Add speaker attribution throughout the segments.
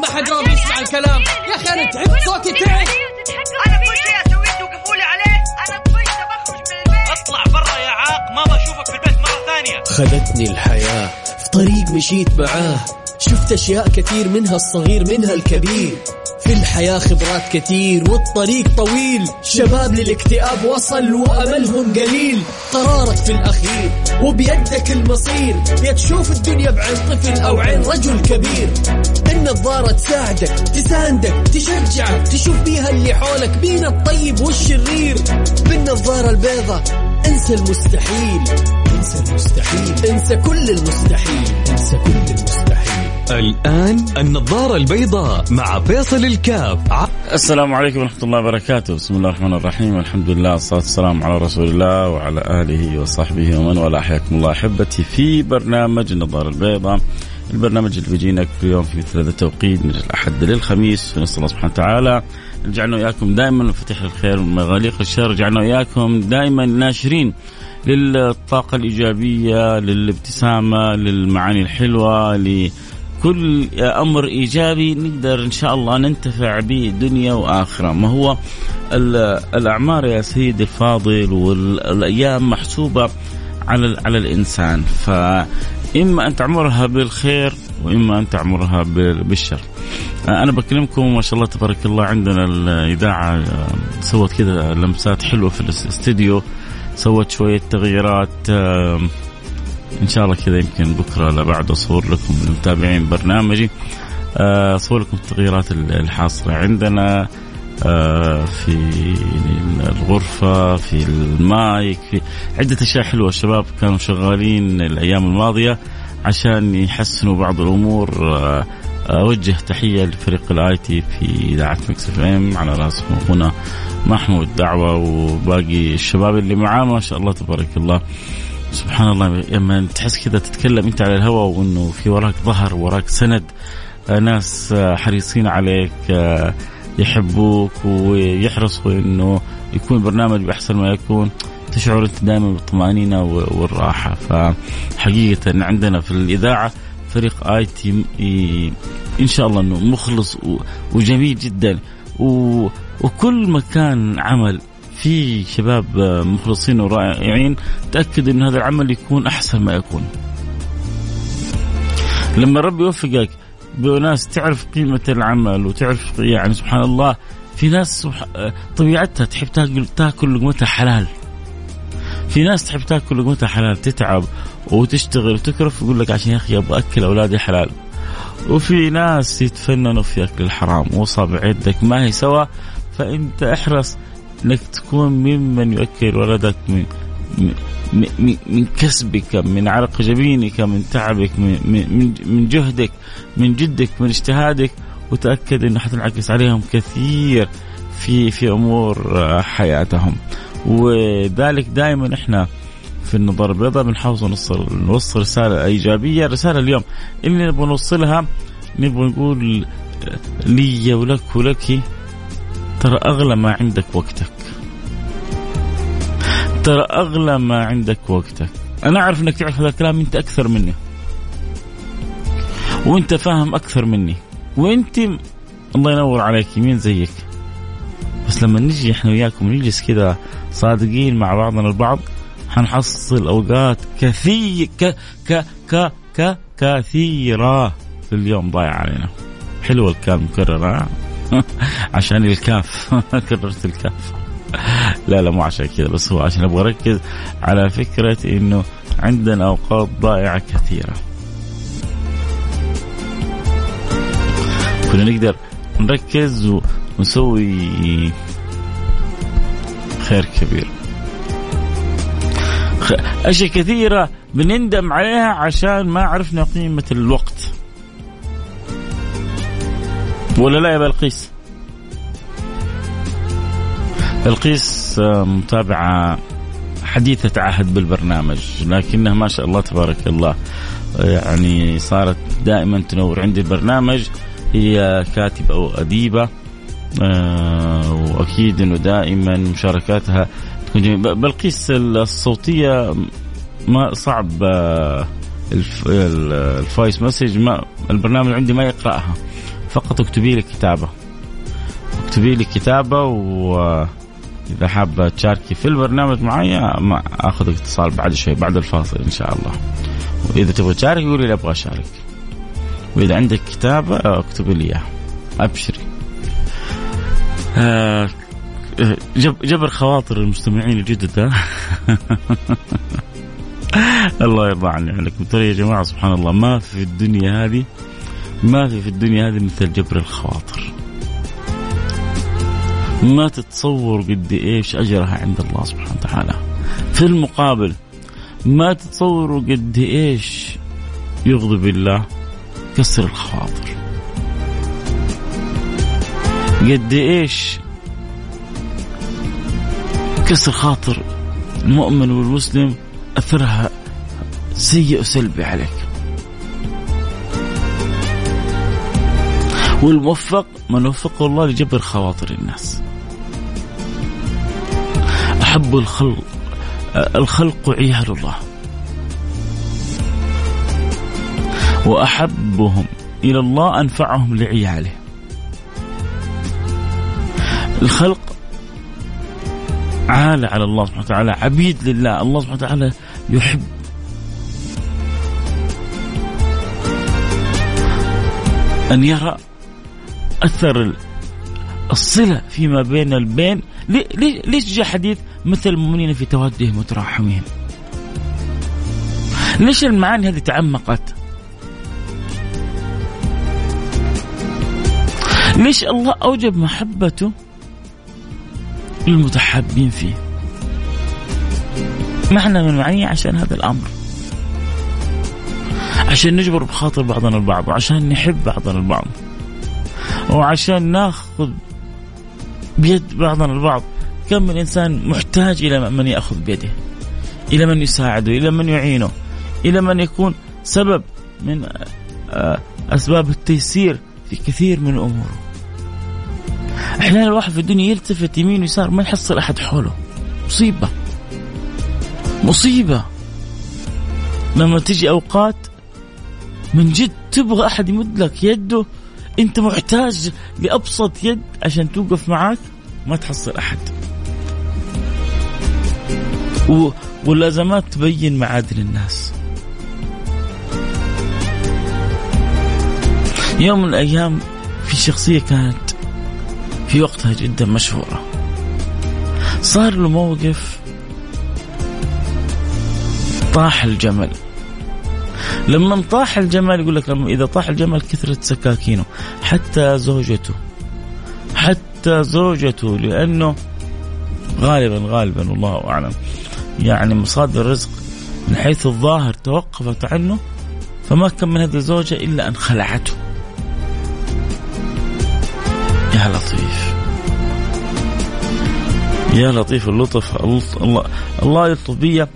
Speaker 1: ما حد راضي يسمع الكلام. يا أخي أنا تعبت صوتي تعب
Speaker 2: أنا كل شيء اسويه توقفوا لي عليه أنا طفشت بخرج من البيت.
Speaker 3: أطلع برا يا عاق ما بشوفك في البيت مرة ثانية.
Speaker 1: خذتني الحياة في طريق مشيت معاه. شفت أشياء كثير منها الصغير منها الكبير. في الحياة خبرات كثير والطريق طويل. شباب للاكتئاب وصل وأملهم قليل. قرارك في الأخير وبيدك المصير. يا تشوف الدنيا بعين طفل أو عين رجل كبير. النظارة تساعدك تساندك تشجعك تشوف بيها اللي حولك بين الطيب والشرير. بالنظارة البيضة انسى المستحيل. انسى المستحيل. انسى كل المستحيل. انسى كل المستحيل.
Speaker 4: الآن النظارة البيضاء مع فيصل الكاف.
Speaker 5: السلام عليكم ورحمة الله وبركاته. بسم الله الرحمن الرحيم. الحمد لله والصلاة والسلام على رسول الله وعلى آله وصحبه ومن والاه. حياكم الله أحبتي في برنامج النظارة البيضاء. البرنامج اللي بيجينا كل يوم في مثل هذا التوقيت من الأحد للخميس. نسأل الله سبحانه وتعالى يجعلنا وإياكم دائما مفاتيح الخير ومغاليق الشر. يجعلنا وإياكم دائما ناشرين للطاقة الإيجابية للابتسامة للمعاني الحلوة كل أمر إيجابي نقدر إن شاء الله ننتفع به دنيا وآخرة. ما هو الأعمار يا سيدي الفاضل والأيام محسوبة على على الإنسان. فإما أن تعمرها بالخير وإما أن تعمرها بالشر. أنا بكلمكم ما شاء الله تبارك الله عندنا الإذاعة سوت كذا لمسات حلوة في الاستديو سوت شوية تغييرات إن شاء الله كذا يمكن بكرة لا بعد اصور لكم المتابعين برنامجي. آه، اصور لكم التغييرات الحاصلة عندنا آه، في الغرفة في المايك في عدة أشياء حلوة. الشباب كانوا شغالين الأيام الماضية عشان يحسنوا بعض الأمور. آه، أوجه تحية لفريق ال IT في إذاعة Mix FM. على راسهم أخونا محمود دعوة وباقي الشباب اللي معاه ما شاء الله تبارك الله. سبحان الله لما تحس كذا تتكلم أنت على الهواء وإنه في وراك ظهر وراك سند آه، ناس آه، حريصين عليك آه، يحبوك ويحرصوا إنه يكون برنامج بأحسن ما يكون. تشعر أنت دائما بالطمأنينة والراحة. فحقيقة عندنا في الإذاعة فريق آي تي إن شاء الله إنه مخلص وجميل جدا. وكل مكان عمل في شباب مخلصين ورائعين تأكد أن هذا العمل يكون أحسن ما يكون. لما ربي يوفقك بناس تعرف قيمة العمل وتعرف يعني سبحان الله في ناس طبيعتها تحب تاكل تاكل لقمتها حلال. في ناس تحب تاكل لقمتها حلال تتعب وتشتغل وتكرف يقول لك عشان يا أخي أبغى أكل أولادي حلال. وفي ناس يتفننوا في أكل الحرام وأصابع يدك ما هي سوا فأنت احرص انك تكون ممن يؤكل ولدك من من, من كسبك من عرق جبينك من تعبك من, من, من جهدك من جدك من اجتهادك. وتأكد إنه حتنعكس عليهم كثير في في أمور حياتهم. وذلك دائما إحنا في النظاره البيضاء بنحاول نوصل نوصل رسالة إيجابية. رسالة اليوم اللي نبغى نوصلها نبغى نقول لي ولك ولك ترى أغلى ما عندك وقتك. ترى أغلى ما عندك وقتك. أنا أعرف أنك تعرف هذا الكلام أنت أكثر مني. وأنت فاهم أكثر مني. وأنت الله ينور عليك مين زيك. بس لما نجي إحنا وياكم نجلس كذا صادقين مع بعضنا البعض حنحصل أوقات كثير ك ك ك ك كثيرة في اليوم ضايع علينا. حلوة الكلام مكرر عشان الكاف. كررت الكاف. لا لا مو عشان كذا بس هو عشان أبغى أركز على فكرة إنه عندنا أوقات ضائعة كثيرة. كنا نقدر نركز ونسوي خير كبير. أشياء كثيرة بنندم عليها عشان ما عرفنا قيمة الوقت. ولا لا يا بلقيس؟ بلقيس آه، متابعة حديثة عهد بالبرنامج لكنها ما شاء الله تبارك الله يعني صارت دائما تنور. عندي البرنامج هي كاتبة أو أديبة آه، وأكيد أنه دائما مشاركاتها تكون جميلة. بلقيس الصوتية ما صعب آه، ال voice message ما البرنامج عندي ما يقرأها. فقط اكتبي لي كتابة. اكتبي لي كتابة و إذا حابه تشاركي في البرنامج معي ما آخذ اتصال بعد شوي بعد الفاصل إن شاء الله. وإذا تبغى تشارك قولي لي أبغى أشارك. وإذا عندك كتابة اكتبي لي إياها. أبشري. آه جبر خواطر المستمعين الجدد الله يرضى عني عنكم ترى يا جماعة سبحان الله. ما في الدنيا هذه ما في في الدنيا هذه مثل جبر الخواطر. ما تتصور قد إيش أجرها عند الله سبحانه وتعالى. في المقابل ما تتصوروا قد إيش يغضب الله كسر الخواطر. قد إيش كسر خاطر المؤمن والمسلم أثرها سيء وسلبي عليك. والموفق من وفقه الله لجبر خواطر الناس. أحب الخلق الخلق عيال الله. وأحبهم إلى الله أنفعهم لعياله. الخلق عالة على الله سبحانه وتعالى عبيد لله. الله سبحانه وتعالى يحب. أن يرى أثر الصلة فيما بين البين. ليش جاء حديث مثل المؤمنين في تودهم وتراحمهم؟ ليش المعاني هذه تعمقت؟ ليش الله أوجب محبته للمتحابين فيه؟ معنى من معانيه عشان هذا الأمر. عشان نجبر بخاطر بعضنا البعض وعشان نحب بعضنا البعض. وعشان ناخذ بيد بعضنا البعض كم من إنسان محتاج إلى من يأخذ بيده؟ إلى من يساعده؟ إلى من يعينه؟ إلى من يكون سبب من آه، أسباب التيسير في كثير من اموره أحيانا الواحد في الدنيا يلتفت يمين ويسار ما يحصل أحد حوله. مصيبة. مصيبة. لما تجي أوقات من جد تبغى أحد يمد لك يده انت محتاج لابسط يد عشان توقف معك ما تحصل أحد. و... والأزمات تبين معادن الناس. يوم من الأيام في شخصية كانت في وقتها جدا مشهورة. صار له موقف طاح الجمل. لما طاح الجمل يقول لك لما إذا طاح الجمل كثرت سكاكينه. حتى زوجته. حتى زوجته لأنه غالبا غالبا والله أعلم. يعني مصادر الرزق من حيث الظاهر توقفت عنه فما كان من هذه الزوجة إلا أن خلعته. يا لطيف. يا لطيف اللطف. الله الله يلطف بي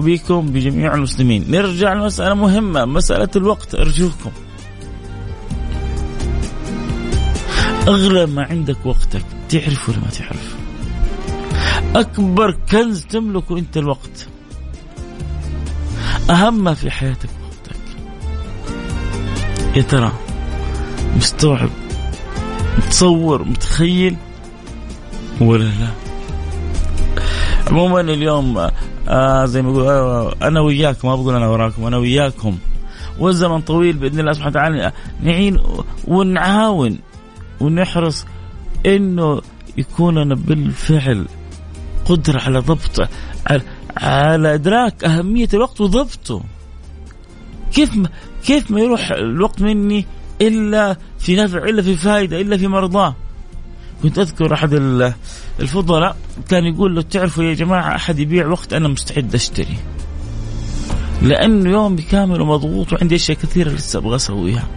Speaker 5: وبكم بجميع المسلمين. نرجع لمسألة مهمة مسألة الوقت. أرجوكم. أغلى ما عندك وقتك. تعرف ولا ما تعرف؟ أكبر كنز تملكه أنت الوقت. أهم ما في حياتك وقتك. يا ترى مستوعب متصور متخيل؟ ولا لا؟ عموما اليوم آه زي ما يقول آه أنا وياكم ما بقول أنا وراكم أنا وياكم. والزمن طويل بإذن الله سبحانه وتعالى نعين ونعاون ونحرص إنه يكون لنا بالفعل قدرة على ضبط على, على إدراك أهمية الوقت وضبطه. كيف ما كيف ما يروح الوقت مني إلا في نفع إلا في فائده إلا في مرضاه كنت أذكر أحد الفضلاء كان يقول لو تعرفوا يا جماعة أحد يبيع وقت أنا مستعد أشتري. لأنه يومي كامل ومضغوط وعندي أشياء كثيرة لسه أبغى أسويها.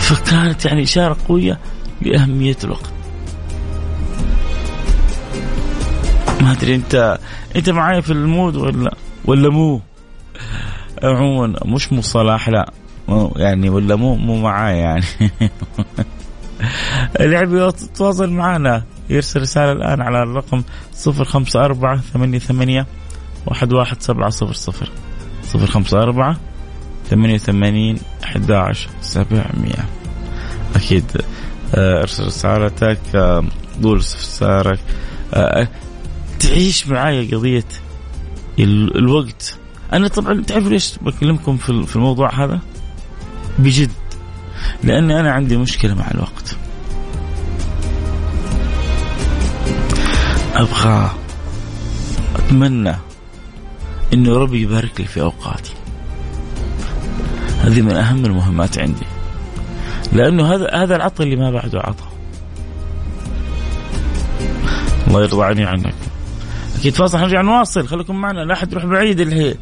Speaker 5: فكانت يعني إشارة قوية لأهمية الوقت. ما أدري انت أنت معايا في المود ولا ولا مو؟ عموما مش مصطلح لا. يعني ولا مو مو معايا يعني. اللي يحب يتواصل معنا يرسل رسالة الآن على الرقم صفر خمسة أربعة ثمانية ثمانية واحد واحد سبعة صفر صفر. صفر خمسة أربعة 88 11 700 أكيد. آه، ارسل رسالتك آه، قول استفسارك آه، تعيش معايا قضية الوقت. أنا طبعا تعرفوا ليش بكلمكم في الموضوع هذا؟ بجد. لأني أنا عندي مشكلة مع الوقت. أبغى أتمنى إنه ربي يبارك لي في أوقاتي. هذه من أهم المهمات عندي. لأنه هذا هذا العطاء اللي ما بعده عطاء الله يرضى عني عنك أكيد فاصل حنرجع نواصل. خليكم معنا لا أحد يروح بعيد اللي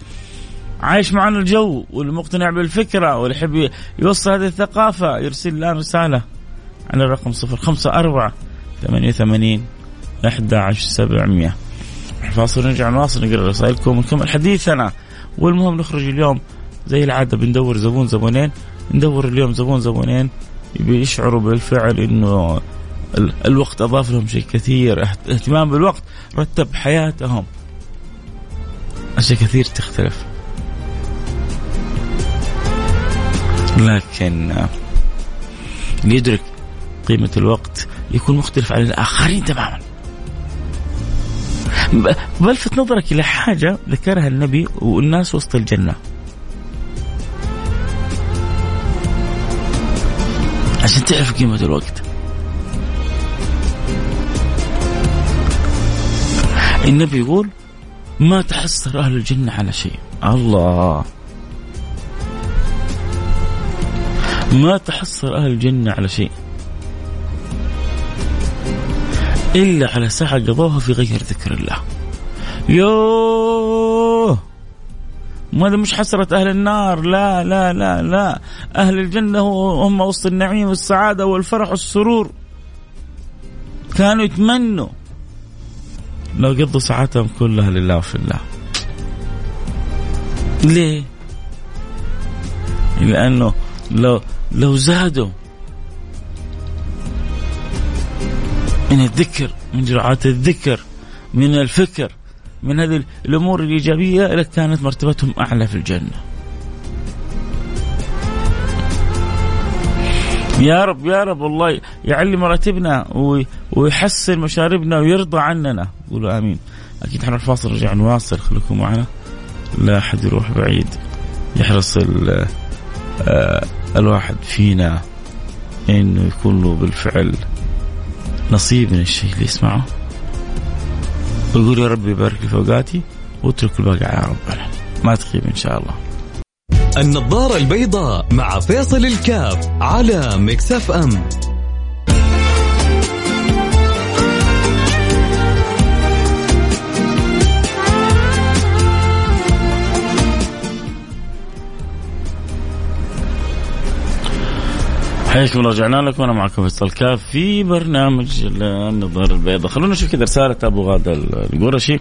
Speaker 5: عايش معنا الجو والمقتنع بالفكرة واللي يحب يوصل هذه الثقافة يرسل لنا رسالة على الرقم صفر خمسة أربعة ثمانية وثمانين أحد عشر سبعمية. فاصل نرجع نواصل نقرأ رسائلكم ونكمل حديثنا. والمهم نخرج اليوم زي العادة بندور زبون زبونين ندور اليوم زبون زبونين بيشعروا بالفعل إنه الوقت أضاف لهم شيء كثير اهتمام بالوقت رتب حياتهم. أشياء كثير تختلف. لكن اللي يدرك قيمة الوقت يكون مختلف عن الآخرين تماما. بلفت نظرك إلى حاجة ذكرها النبي والناس وسط الجنة. عشان تعرف قيمة الوقت. النبي يقول ما تحسر أهل الجنة على شيء. الله! ما تحسر أهل الجنة على شيء. إلا على ساعة قضوها في غير ذكر الله. يوه! هذا مش حسرة أهل النار. لا لا لا لا. أهل الجنة هم وسط النعيم والسعادة والفرح والسرور. كانوا يتمنوا. لو قضوا ساعاتهم كلها لله وفي الله. ليه؟ لأنه لو لو زادوا من الذكر من جرعات الذكر من الفكر من هذه الأمور الإيجابية لكانت مرتبتهم أعلى في الجنة. يا رب يا رب الله يعلي مراتبنا ويحسن مشاربنا ويرضى عننا. قولوا آمين. أكيد إحنا الفاصل رجع نواصل. خليكم معنا. لا أحد يروح بعيد. يحرص آه، الواحد فينا إنه يكون له بالفعل نصيب من الشيء اللي يسمعه. ويقول يا رب يبارك لي في اوقاتي واترك الباقي على ربنا. ما تخيب إن شاء الله.
Speaker 4: النظارة البيضاء مع فيصل الكاف على مكسف أم.
Speaker 5: حياكم الله رجعنا لكم. وأنا معكم فيصل كاف في برنامج النظاره البيضاء. خلونا نشوف كذا رسالة أبو غادة القرشي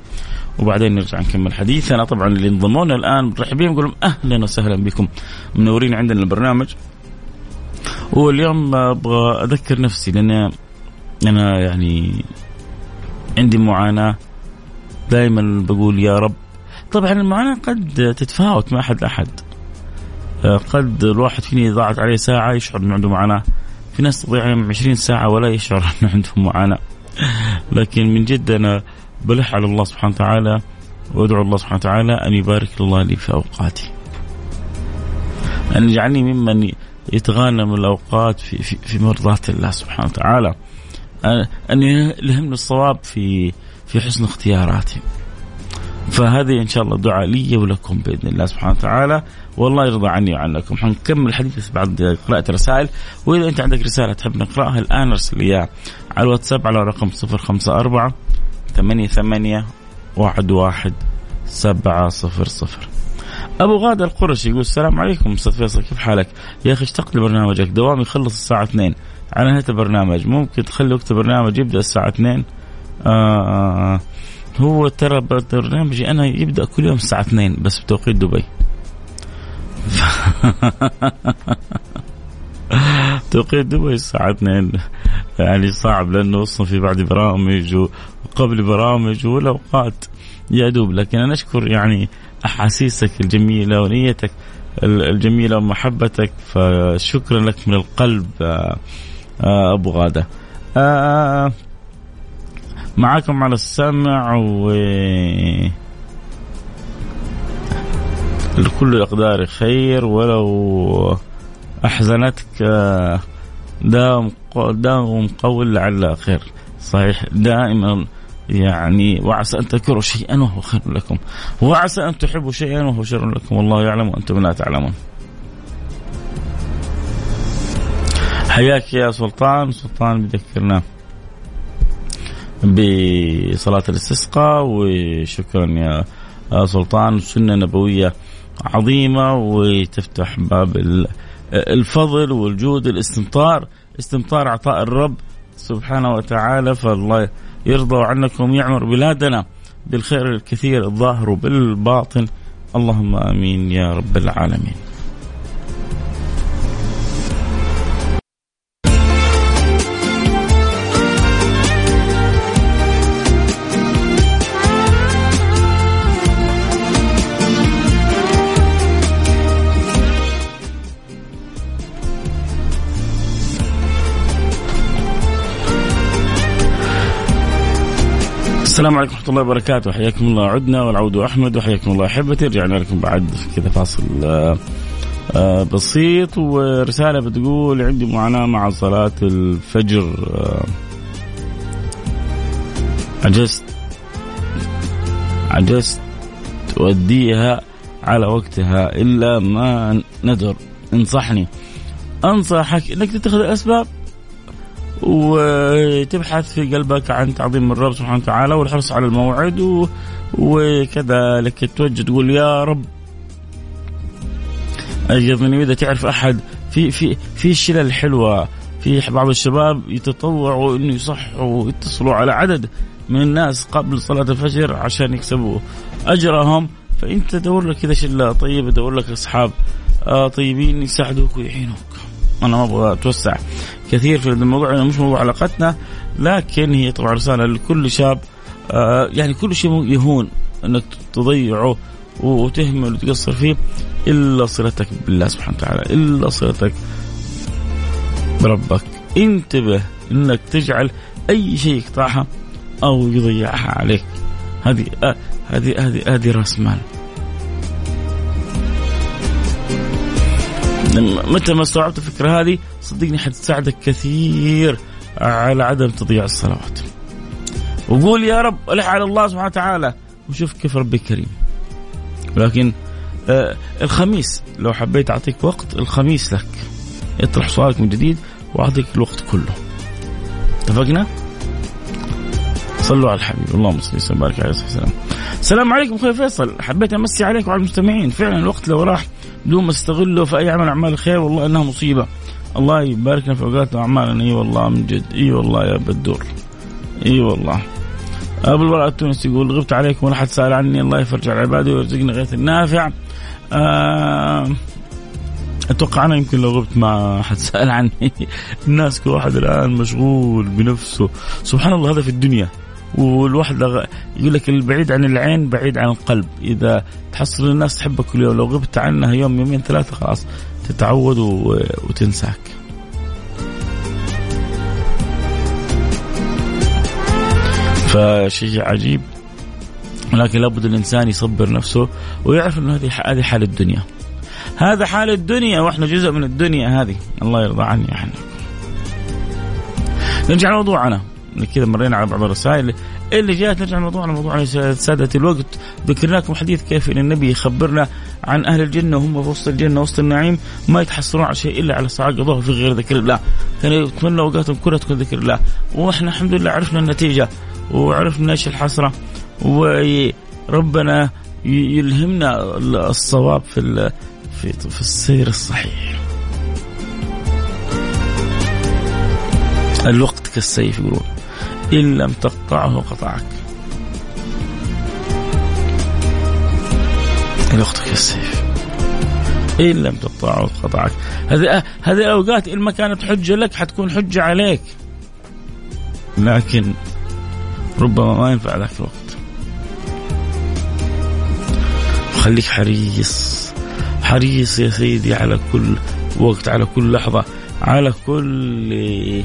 Speaker 5: وبعدين نرجع نكمل حديثنا. طبعا اللي انضمونا الآن مرحبين بهم نقول أهلا وسهلا بكم. منورين عندنا البرنامج. واليوم أبغى أذكر نفسي لأن أنا يعني عندي معاناة. دائما بقول يا رب. طبعا المعاناة قد تتفاوت مع أحد لأحد. قد الواحد فيني ضاعت عليه ساعة يشعر أنه عنده معاناة. في ناس تضيع عليهم 20 ساعة ولا يشعر أنه عندهم معاناة. لكن من جد أنا بلح على الله سبحانه وتعالى وأدعو الله سبحانه وتعالى أن يبارك الله لي في أوقاتي. أن يجعلني ممن يتغانم الأوقات في, في, في مرضاة الله سبحانه وتعالى. أن يلهمني الصواب في في حسن اختياراتي. فهذه إن شاء الله دعاء لي ولكم بإذن الله سبحانه وتعالى. والله يرضى عني وعنكم. حنكمل الحديث بعد قراءة رسائل وإذا أنت عندك رسالة تحب نقرأها الآن أرسل اياها على الواتساب على رقم 054 ثمانية ثمانية واحد واحد سبعة صفر صفر. أبو غادة القرشي يقول السلام عليكم أستاذ فيصل كيف حالك؟ يا أخي اشتقت لبرنامجك. دوامي يخلص الساعة 2 على نهاية البرنامج. ممكن تخلي وقت البرنامج يبدأ الساعة 2 آه, آه, آه. هو ترى برنامجي أنا يبدأ كل يوم الساعة 2 بس بتوقيت دبي. توقيت دبي الساعة 2 يعني صعب لأنه أصلا في بعد برامج وقبل برامج والأوقات يا دوب لكن أنا أشكر يعني أحاسيسك الجميلة ونيتك الجميلة ومحبتك فشكرا لك من القلب آه، آه، أبو غادة. آه، معاكم على السمع و لكل الأقدار خير ولو أحزنتك داوم داوم قول لعل خير. صحيح دائما يعني وعسى أن تكرهوا شيئا وهو خير لكم. وعسى أن تحبوا شيئا وهو شر لكم. والله يعلم وأنتم لا تعلمون. حياك يا سلطان. سلطان بذكرنا بصلاة الاستسقاء وشكرا يا سلطان. سنة نبوية عظيمة وتفتح باب الفضل والجود الاستمطار استمطار عطاء الرب سبحانه وتعالى فالله يرضى عنكم يعمر بلادنا بالخير الكثير الظاهر بالباطن. اللهم آمين يا رب العالمين. السلام عليكم ورحمة الله وبركاته. حياكم الله عدنا والعود أحمد وحياكم الله أحبتي رجعنا لكم بعد كذا فاصل آه، آه، بسيط. ورسالة بتقول عندي معاناة مع صلاة الفجر آه، عجزت عجزت تؤديها على وقتها إلا ما ندر انصحني. أنصحك أنك تتخذ الأسباب وتبحث في قلبك عن تعظيم الرب سبحانه وتعالى والحرص على الموعد. وكذلك توجه تقول يا رب. أيضا إذا تعرف أحد في في في شلل حلوة. في بعض الشباب يتطوعوا إنه يصحوا ويتصلوا على عدد من الناس قبل صلاة الفجر عشان يكسبوا أجرهم. فانت دور لك كذا شلة طيبة دور لك أصحاب آه طيبين يساعدوك ويعينوك أنا ما أبغى أتوسع. كثير في الموضوع مش موضوع علاقتنا لكن هي طبعا رسالة لكل شاب آه يعني كل شيء يهون إنك تضيعه وتهمل وتقصر فيه إلا صلتك بالله سبحانه وتعالى إلا صلتك بربك. انتبه إنك تجعل أي شيء يقطعها أو يضيعها عليك. هذه آه هذه هذه هذه رأس مال. متى ما استوعبت الفكرة هذه صدقني حتساعدك كثير على عدم تضييع الصلوات. وقول يا رب ألح على الله سبحانه وتعالى وشوف كيف ربي كريم. لكن آه الخميس لو حبيت أعطيك وقت الخميس لك. اطرح سؤالك من جديد وأعطيك الوقت كله. اتفقنا؟ صلوا على الحبيب. اللهم صل وسلم وبارك عليه والسلام. السلام عليكم أخوي فيصل. حبيت أمسي عليك وعلى المستمعين. فعلا الوقت لو راح بدون ما استغله في أي عمل أعمال الخير والله إنها مصيبة. الله يبارك لنا في اوقاتنا واعمالنا إي والله من جد. إي والله يا بدور إي والله. أبو الوراء التونسي يقول غبت عليكم ولا حد سأل عني. الله يفرج على عباده ويرزقني غيث النافع. آه أتوقع أنا يمكن لو غبت ما حد سأل عني. الناس كل واحد الآن مشغول بنفسه. سبحان الله هذا في الدنيا. والواحد يقول لك البعيد عن العين بعيد عن القلب. إذا تحصل الناس تحبك كل يوم لو غبت عنها يوم يومين ثلاثة خلاص تتعود وتنساك. فشيء عجيب. ولكن لابد الإنسان يصبر نفسه ويعرف إنه هذه هذه حال الدنيا. هذا حال الدنيا وإحنا جزء من الدنيا هذه، الله يرضى عني إحنا. نرجع لموضوعنا. كذا مرينا على بعض الرسائل اللي جاءت. نرجع لموضوعنا موضوع سادة الوقت. ذكرناكم حديث كيف إن النبي يخبرنا عن أهل الجنة وهم في وسط الجنة وسط النعيم. ما يتحصلون على شيء إلا على ساعه قضوها في غير ذكر الله. كانوا يتمنى أوقاتهم كلها تكون ذكر الله. وإحنا الحمد لله عرفنا النتيجة وعرفنا إيش الحسرة. وربنا يلهمنا الصواب في في في السير الصحيح. الوقت كالسيف يقولون. إن لم تقطعه قطعك. الوقت كالسيف إن لم تقطعه قطعك. هذه هذه الأوقات إن ما كانت حجة لك حتكون حجة عليك. لكن ربما ما ينفع ذاك الوقت. خليك حريص. حريص يا سيدي على كل وقت على كل لحظة على كل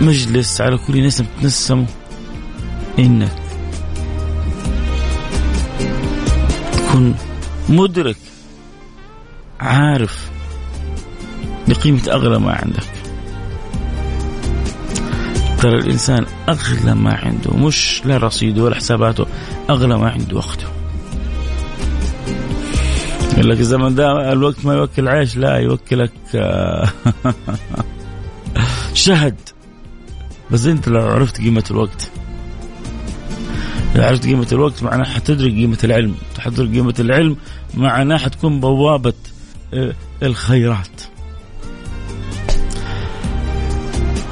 Speaker 5: مجلس على كل نسم تنسمه إنك تكون مدرك عارف بقيمة أغلى ما عندك. ترى الإنسان أغلى ما عنده مش لا رصيده ولا حساباته أغلى ما عنده وقته. يقول لك الزمن ده الوقت ما يوكل عيش لا يوكلك آه، شهد. بس انت لو عرفت قيمة الوقت. لو عرفت قيمة الوقت معناه حتدرك قيمة العلم. حتدرك قيمة العلم معناه حتكون بوابة آه، الخيرات.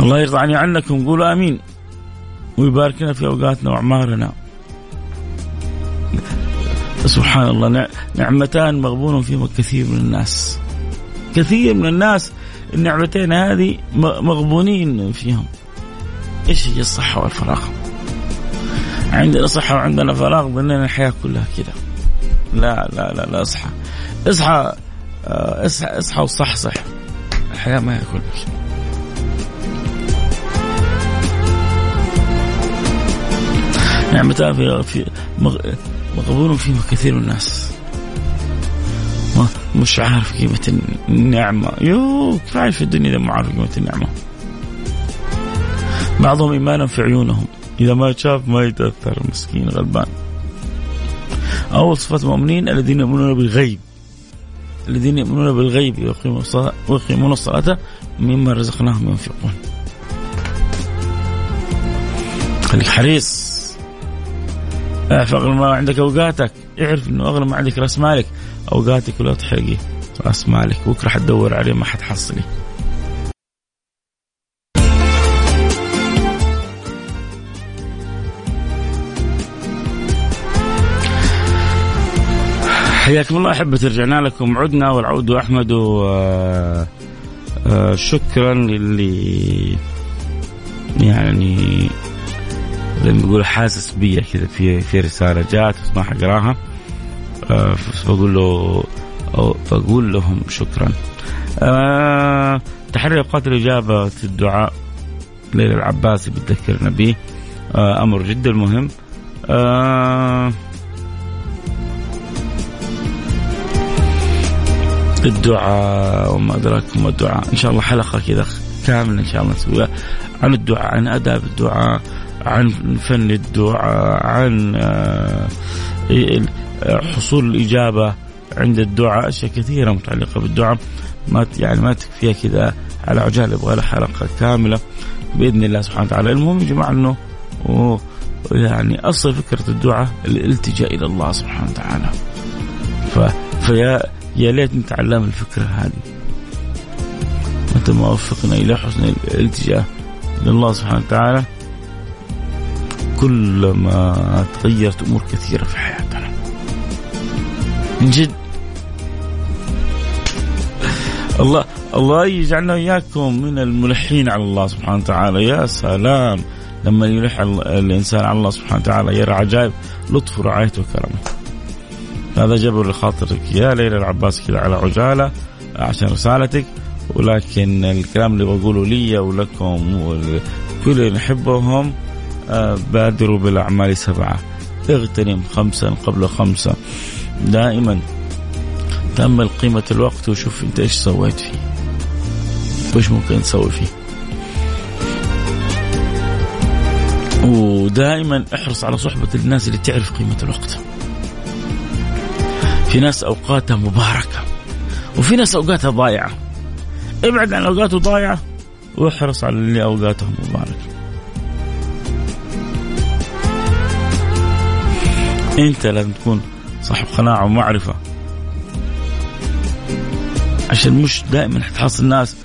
Speaker 5: الله يرضى عني عنكم قولوا آمين. ويبارك لنا في أوقاتنا وأعمارنا. سبحان الله نعمتان مغبون فيهما كثير من الناس. كثير من الناس النعمتين هذه مغبونين فيهم. إيش هي الصحة والفراغ؟ عندنا صحة وعندنا فراغ ظننا الحياة كلها كذا لا لا لا لا اصحى. اصحى آه، اصحى اصحى وصحصح. الحياة ما هي كلها كذا نعمتان في في مغبون فيها كثير من الناس. مش عارف قيمة النعمة. يو كيف عايش في الدنيا إذا ما عارف قيمة النعمة. بعضهم إيمانا في عيونهم. إذا ما شاف ما يتأثر مسكين غلبان. أول صفات المؤمنين الذين يؤمنون بالغيب. الذين يؤمنون بالغيب ويقيمون الصلاة مما رزقناهم ينفقون. خليك حريص اعرف ما عندك أوقاتك. اعرف إنه اغلى ما عندك رأس مالك. أوقاتك ولا تحرقي رأس مالك. بكرة حتدور عليه ما حتحصلي. حياكم الله أحبة رجعنا لكم عدنا والعود أحمد وشكرا آه، للي يعني زي ما بيقول حاسس بيا كذا في في رسالة جات ما حقراها آه فبقول له أو فاقول لهم شكرا. آه تحري اوقات الاجابه الدعاء ليلى العباسي بتذكرنا به آه أمر جدا مهم. آه الدعاء وما ادراكم ما الدعاء. إن شاء الله حلقة كذا كاملة إن شاء الله نسويها. عن الدعاء عن أداب الدعاء عن فن الدعاء عن آه، حصول الإجابة عند الدعاء. أشياء كثيرة متعلقة بالدعاء. ما يعني ما تكفيها كذا على عجال يبغى لها حلقة كاملة بإذن الله سبحانه وتعالى. المهم يا جماعة أنه يعني أصل فكرة الدعاء الالتجاء إلى الله سبحانه وتعالى. ف... فيا يا ليت نتعلم الفكرة هذه. متى ما وفقنا إلى حسن الالتجاء لله سبحانه وتعالى. كلما تغيرت أمور كثيرة في حياتنا. من جد. الله الله يجعلنا وإياكم من الملحين على الله سبحانه وتعالى. يا سلام. لما يلح الإنسان على الله سبحانه وتعالى يرى عجائب. لطف ورعايته وكرمه. هذا جبر لخاطرك. يا ليلى العباس كذا على عجالة عشان رسالتك ولكن الكلام اللي بقوله لي ولكم وكل اللي نحبهم آه، بادروا بالأعمال سبعة. اغتنم خمسا قبل خمسة. دائما تأمل قيمة الوقت وشوف أنت إيش سويت فيه. وإيش ممكن تسوي فيه. ودائما احرص على صحبة الناس اللي تعرف قيمة الوقت. في ناس أوقاتها مباركة وفي ناس أوقاتها ضايعة. ابعد عن أوقاته ضايعة واحرص على اللي أوقاتهم مباركة. أنت لازم تكون صاحب قناعة ومعرفة عشان مش دائما حتحصل الناس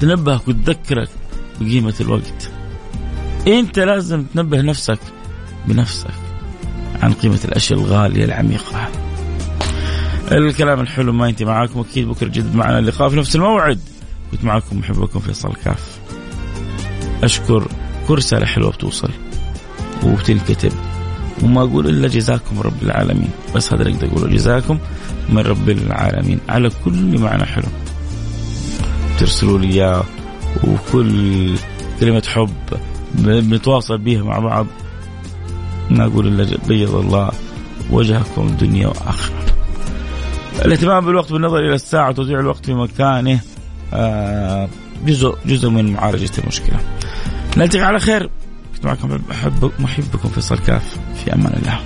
Speaker 5: تنبهك وتذكرك بقيمة الوقت. أنت لازم تنبه نفسك بنفسك عن قيمة الأشياء الغالية العميقة. الكلام الحلو ما ينتهي معاكم. أكيد بكرة جد معنا اللقاء في نفس الموعد. كنت معكم محبكم فيصل كاف. أشكر كل رساله حلوة بتوصل. وبتنكتب وما أقول إلا جزاكم رب العالمين. بس هذا اللي أقدر أقوله جزاكم من رب العالمين. على كل معنى حلو. ترسلوا لي إياه. وكل كلمة حب بنتواصل بيها مع بعض. ما أقول إلا بيض الله. وجهكم دنيا وآخرة. الاهتمام بالوقت بالنظر إلى الساعة وتوزيع الوقت في مكانه آه، جزء جزء من معالجة المشكلة. نلتقي على خير كنت معكم محبكم فيصل كاف في أمان الله.